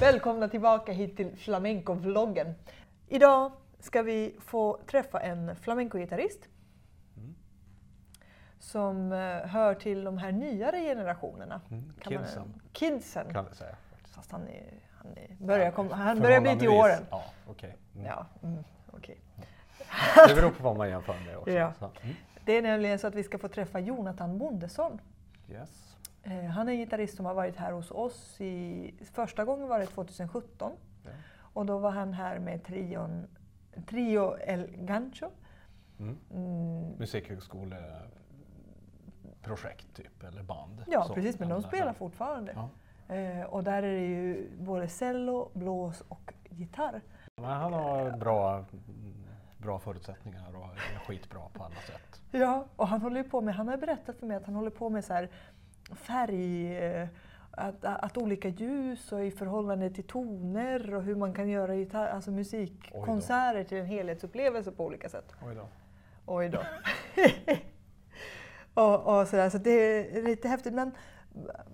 Välkomna tillbaka hit till flamenco-vloggen. Idag ska vi få träffa en flamenco-gitarrist Mm. som eh, hör till de här nyare generationerna. Mm, kan man- kidsen. Kidsen. Kan vi säga. Fast han, är, han, är, börjar, komma, han börjar bli till åren. Ja, okej. Mm. Ja, mm, okej. Det beror på vad man jämför med också. Ja. Mm. Det är nämligen så att vi ska få träffa Jonathan Bondesson. Yes. Eh, Han är en gitarrist som har varit här hos oss. I, första gången var det 2017. Ja. Och då var han här med trion, Trio El Gancho. Mm. Mm, Musikhögskoleprojekt typ, eller band. ja, Så, precis, men de spelar fortfarande. Ja. Eh, och där är det ju både cello, blås och gitarr. Men han har bra, bra förutsättningar och är skitbra på alla sätt. Ja, och han håller på med, han har berättat för mig att han håller på med så här färg, eh, att, att olika ljus och i förhållande till toner och hur man kan göra gitarr, alltså musik, Oj då. konserter till en helhetsupplevelse på olika sätt. Oj då. Oj då. och, och sådär, så det är lite häftigt. Men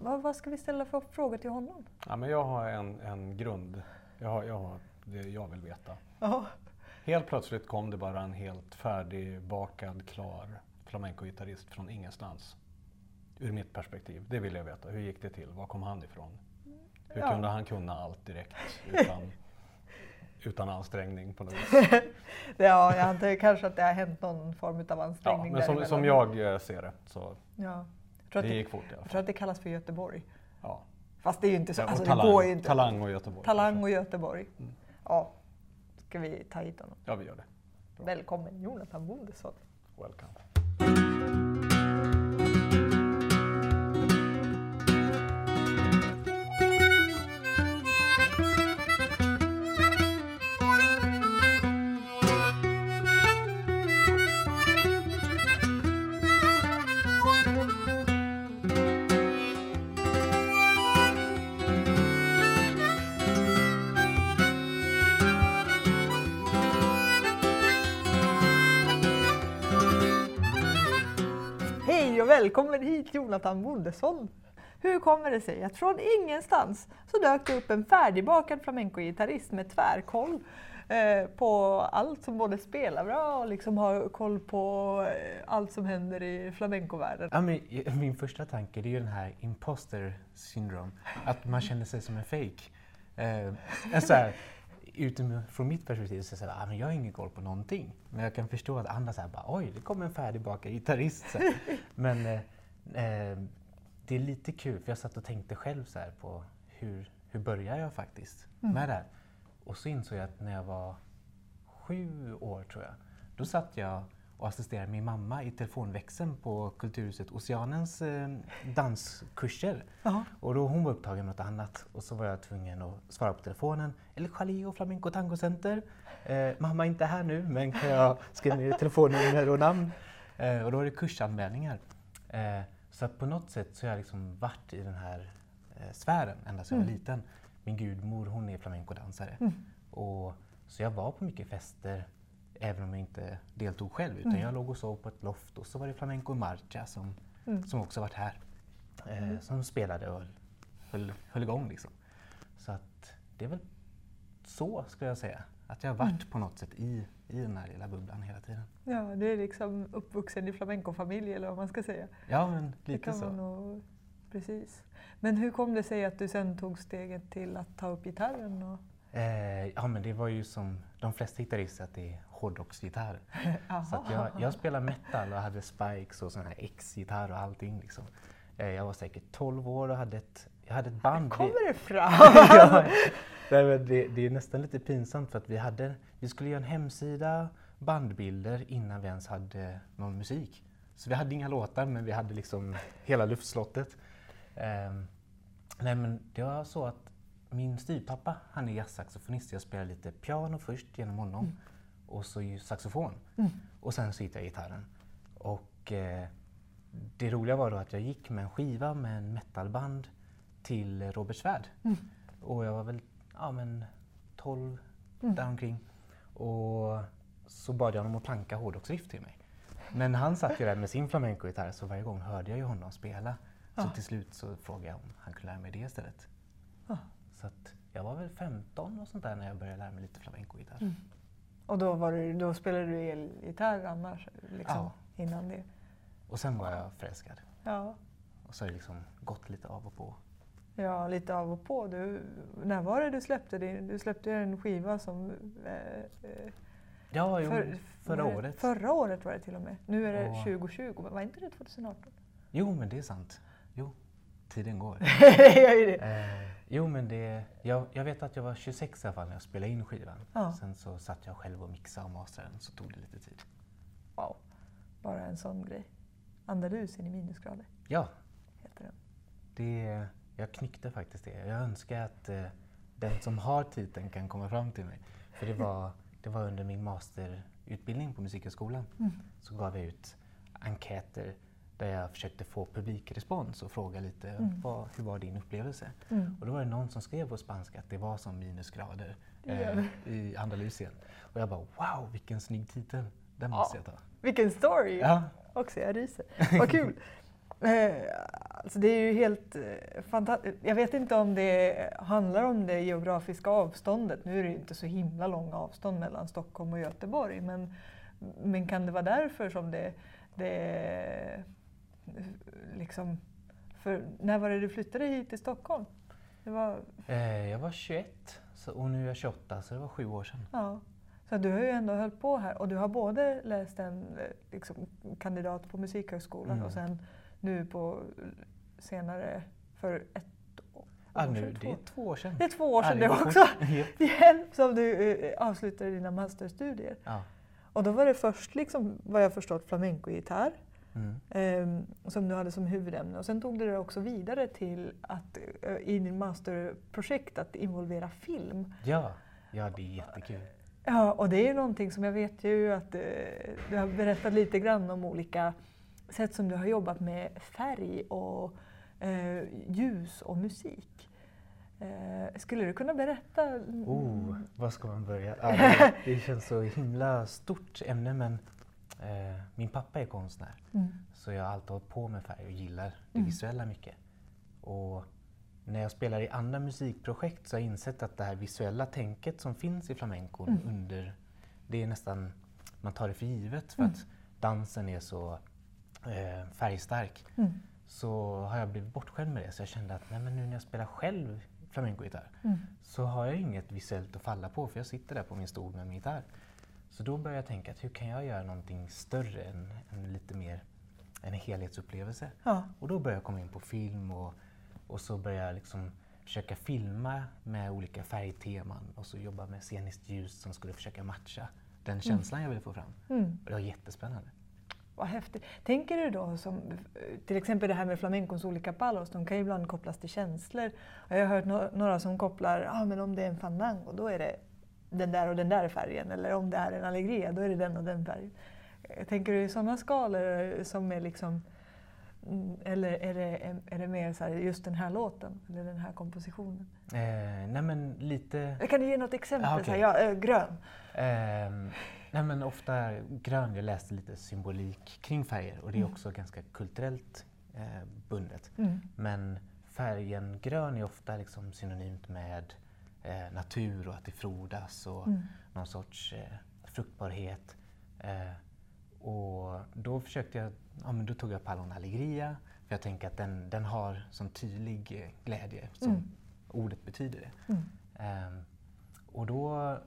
vad, vad ska vi ställa för frågor till honom? Ja, men jag har en, en grund. Jag har, jag har det jag vill veta. Ja, Helt plötsligt kom det bara en helt färdigbakad, klar flamenco-gitarrist från ingenstans. Ur mitt perspektiv. Det vill jag veta. Hur gick det till? Var kom han ifrån? Hur Ja. kunde han kunna allt direkt utan, utan ansträngning på något vis? ja jag antar kanske att det har hänt någon form av Ja, ansträngning men som, som jag eh, ser det så Ja. Det att det, gick fort i alla jag tror fall. att det kallas för Göteborg. Ja. Fast det är ju inte så. Ja, Alltså, talang, det går ju inte. talang och Göteborg. Talang kanske. och Göteborg. Mm. Ja, ska vi ta hit honom. Ja, vi gör det. Bra. Välkommen Jonathan Bondesson. Welcome. Välkommen hit Jonathan Bondesson. Hur kommer det sig att från ingenstans så dök det upp en färdigbakad flamenco-gitarrist med tvärkoll eh, på allt som både spelar bra och liksom har koll på eh, allt som händer i flamencovärlden? Ja, men, min första tanke är ju den här imposter syndrome. Att man känner sig som en fake. Eh, så här, utifrån mitt perspektiv så så här, ah, jag har ingen koll på någonting. Men jag kan förstå att andra säger bara oj, det kommer en färdigbakad gitarrist. Men eh, eh, det är lite kul för jag satt och tänkte själv så på hur, hur börjar jag faktiskt med det här? Och så insåg jag att när jag var sju år tror jag, då satt jag och assisterade min mamma i telefonväxeln på Kulturhuset Oceanens eh, danskurser. Ja. Och då hon var upptagen med något annat och så var jag tvungen att svara på telefonen. El Jaleo Flamenco Tango Center. Eh, mamma är inte här nu men kan jag skriva ner telefonnummer och namn? Eh, och då var det kursanmälningar. Eh, så att på något sätt så har jag liksom varit i den här eh, sfären ända sedan jag var liten. Min gudmor hon är flamencodansare. Och, så jag var på mycket fester även om jag inte deltog själv. Utan jag låg och sov på ett loft och så var det Flamenco Marcha som, som också varit här. Eh, som spelade och höll, höll igång liksom. Så att det är väl så skulle jag säga. Att jag har varit på något sätt i, i den här lilla bubblan hela tiden. Ja, du är liksom uppvuxen i flamencofamilj eller vad man ska säga. Ja, men lite så. nog, precis. Men hur kom det sig att du sen tog steget till att ta upp gitarren? Och, Eh, ja, men det var ju som de flesta gitarrister att det är hårdrocksgitarr. Så jag, jag spelade metal och hade spikes och sån här X-gitarr och allting. Liksom. Eh, jag var säkert 12 år och hade ett, jag hade ett band. kommer det fram? ja, det, det är nästan lite pinsamt för att vi, hade, vi skulle göra en hemsida, bandbilder innan vi ens hade någon musik. Så vi hade inga låtar men vi hade liksom hela luftslottet. Ehm, nej men det var så att min styvpappa, han är jazzsaxofonist. Jag spelade lite piano först genom honom och så saxofon. Och sen så hittade jag gitarren. Och eh, det roliga var då att jag gick med en skiva med en metalband till Robert Svärd. Och jag var väl ja, men 12 däromkring. Och så bad jag honom att planka hårdrocksriff till mig. Men han satt ju där med sin flamenco-gitarr så varje gång hörde jag ju honom spela. Så till slut så frågade jag om han kunde lära mig det istället. Ah. Så jag var väl 15 och sånt där när jag började lära mig lite flamenco-gitarr. Mm. Och då, var du, då spelade du elgitarr annars? Liksom, Ja. Innan det? Och sen var jag förälskad. Ja. Och så har det liksom gått lite av och på. Ja, lite av och på. Du, när var det du släppte din, Du släppte en skiva som... Eh, eh, Ja, jo, för- förra var det- året. Förra året var det till och med. Nu är det Och- 2020, men var inte det 2018? Jo, men det är sant. Jo, tiden går. det gör ju det. Eh, jo, men det, jag, jag vet att jag var 26 i alla fall när jag spelade in skivan. Ja. Sen så satt jag själv och mixade och mastrade den, så tog det lite tid. Wow, bara en sån grej. Andalusen i minusgrader Ja, heter den. det, jag knyckte faktiskt det. Jag önskar att eh, den som har titeln kan komma fram till mig. För det var, det var under min masterutbildning på Musikhögskolan. Mm. Så gav jag ut enkäter där jag försökte få publikrespons och fråga lite Mm. vad, hur var din upplevelse? Mm. Och då var det någon som skrev på spanska att det var som minusgrader eh, i Andalusien. Och jag bara wow, vilken snygg titel. Den Ja. måste jag ta. Vilken story! Ja, Också, jag ryser. Vad kul! Eh, alltså det är ju helt eh, fantastiskt. Jag vet inte om det handlar om det geografiska avståndet. Nu är det ju inte så himla långa avstånd mellan Stockholm och Göteborg. Men, men kan det vara därför som det, det liksom... För när var det du flyttade hit till Stockholm? Det var, eh, jag var 21 så, och nu är jag 28 så det var sju år sedan. ja. Så du har ju ändå hållit på här och du har både läst en liksom, kandidat på Musikhögskolan Mm. och sen nu på senare för ett år Ah, nu, det är två år sedan. det är två år sedan det det också. Igen, som du eh, avslutade dina masterstudier. ja. Och då var det först, liksom, vad jag förstått, flamencogitarr Mm. eh, som du hade som huvudämne. Och sen tog du det också vidare till att eh, i din masterprojekt att involvera film. ja, ja, det är jättekul. Ja, och det är ju någonting som jag vet ju att eh, du har berättat lite grann om olika sätt som du har jobbat med färg och eh, ljus och musik. Eh, skulle du kunna berätta? Oh, var ska man börja? Ja, det, det känns så himla stort ämne men eh, min pappa är konstnär. Mm. Så jag har alltid hållit på med färg och gillar det Mm. visuella mycket. Och när jag spelar i andra musikprojekt så har jag insett att det här visuella tänket som finns i flamencon Mm. under, det är nästan, man tar det för givet för Mm. att dansen är så eh, färgstark. Mm. Så har jag blivit bortskämd med det så jag kände att nej, men nu när jag spelar själv flamencogitarr Mm. så har jag inget visuellt att falla på för jag sitter där på min stol med min gitarr. Så då började jag tänka att hur kan jag göra någonting större än, än lite mer en helhetsupplevelse? Ja. Och då började jag komma in på film och, och så började jag liksom försöka filma med olika färgteman och så jobba med sceniskt ljus som skulle försöka matcha den känslan jag ville få fram. Mm. Och det var jättespännande. Vad häftigt. Tänker du då som till exempel det här med flamencons olika palos, de kan ju ibland kopplas till känslor. Jag har hört no- några som kopplar, ah, men om det är en fandango då är det den där och den där färgen. Eller om det är en allegria då är det den och den färgen. Eh, Tänker du i sådana skalor som är liksom mm, eller är det, är det mer så här, just den här låten eller den här kompositionen? Eh, nej men lite... Kan du ge något exempel? Ja, okej. så här, ja, eh, grön. Ehm, nej men ofta grön, jag läste lite symbolik kring färger och det är Mm. också ganska kulturellt eh, bundet. Mm. Men färgen grön är ofta liksom synonymt med eh, natur och att det frodas och Mm. någon sorts eh, fruktbarhet. Eh, och då försökte jag, ja men då tog jag Pallon Allegria för jag tänker att den, den har sån tydlig eh, glädje som Mm. ordet betyder det. Mm. Ehm, och då,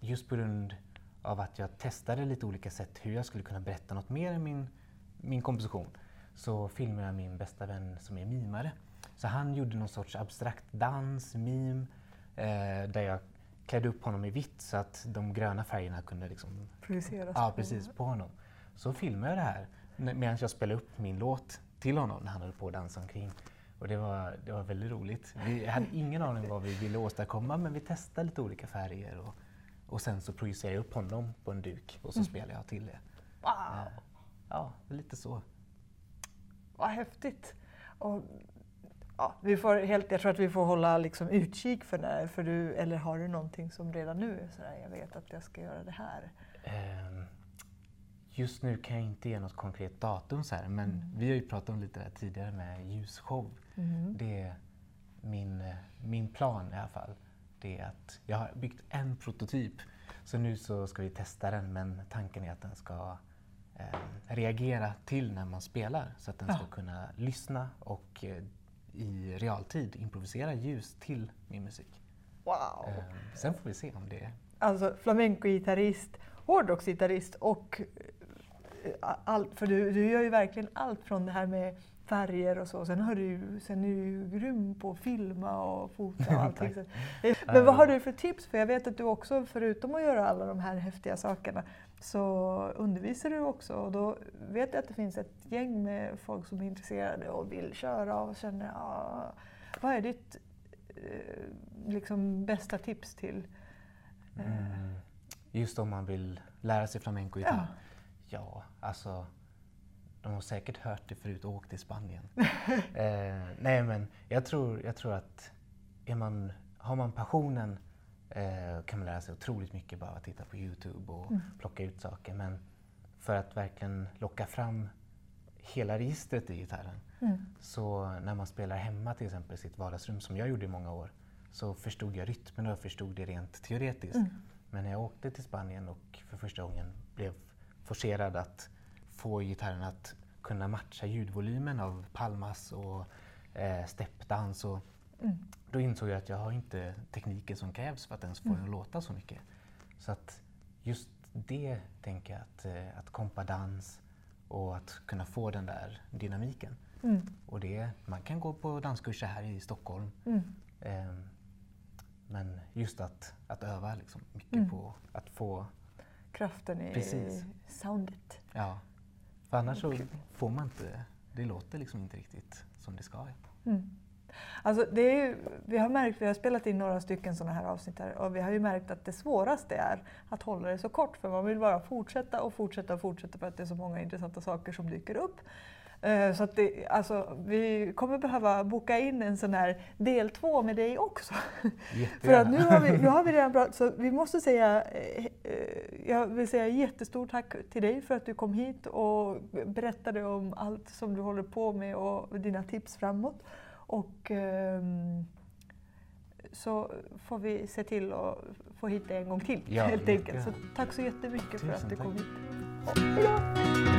just på grund av att jag testade lite olika sätt hur jag skulle kunna berätta något mer än min, min komposition, så filmade jag min bästa vän som är mimare. Så han gjorde någon sorts abstrakt dans, mim, eh, där jag klädde upp honom i vitt så att de gröna färgerna kunde liksom Projiceras Ja, precis. På honom. Så filmade jag det här medan jag spelade upp min låt till honom när han höll på att dansa omkring. Och det var, det var väldigt roligt. Vi hade ingen aning vad vi ville åstadkomma men vi testade lite olika färger och, och sen så projicerade jag upp honom på en duk och så Mm. spelade jag till det. Wow. Ja, lite så. Vad häftigt! Och, ja, vi får helt, jag tror att vi får hålla liksom utkik för när, för du, eller har du någonting som redan nu är sådär, jag vet att jag ska göra det här. Ehm, Just nu kan jag inte ge något konkret datum så här, men Mm. vi har ju pratat om lite tidigare med ljusshow. Mm. Det är min, min plan i alla fall. det är att jag har byggt en prototyp. Så nu så ska vi testa den men tanken är att den ska eh, reagera till när man spelar. Så att den ska Ja. kunna lyssna och eh, i realtid improvisera ljus till min musik. Wow! Eh, sen får vi se om det Alltså flamenco-gitarrist, hårdrocksgitarrist och eh, allt, för du, du gör ju verkligen allt från det här med färger och så. Sen, har du, sen är du ju grym på att filma och fota och allting. Eh, Men vad har du för tips? För jag vet att du också, förutom att göra alla de här häftiga sakerna, så undervisar du också. Och då vet jag att det finns ett gäng med folk som är intresserade och vill köra och känner, ja, vad är ditt eh, liksom, bästa tips till Mm. Just om man vill lära sig flamenco-gitarr? Ja. alltså de har säkert hört det förut och åkt till Spanien. eh, nej men jag tror, jag tror att är man, har man passionen eh, kan man lära sig otroligt mycket bara att titta på Youtube och Mm. plocka ut saker. Men för att verkligen locka fram hela registret i gitarren Mm. så när man spelar hemma till exempel i sitt vardagsrum, som jag gjorde i många år, så förstod jag rytmen och förstod det rent teoretiskt. Mm. Men när jag åkte till Spanien och för första gången blev forcerad att få gitarren att kunna matcha ljudvolymen av palmas och eh, steppdans, och Mm. då insåg jag att jag har inte tekniken som krävs för att ens få Mm. den att låta så mycket. Så att just det tänker jag att, eh, att kompadans och att kunna få den där dynamiken. Mm. Och det, man kan gå på danskurser här i Stockholm. Ehm, men just att, att öva liksom mycket Mm. på att få, Kraften i Precis. soundet. ja. För annars så får man inte, det låter liksom inte riktigt som det ska. Mm. Alltså det är ju, vi har märkt, vi har spelat in några stycken sådana här avsnitt här och vi har ju märkt att det svåraste är att hålla det så kort för man vill bara fortsätta och fortsätta och fortsätta för att det är så många intressanta saker som dyker upp. Eh, Så att det, alltså, vi kommer behöva boka in en sån här del två med dig också. För att nu har, vi, nu har vi redan pratat, så vi måste säga, eh, eh, jag vill säga jättestort tack till dig för att du kom hit och berättade om allt som du håller på med och dina tips framåt. Och ehm, så får vi se till att få hit dig en gång till Ja, helt enkelt. Så jättegärna. tack så jättemycket för att Tusen du tack. kom hit. Hejdå!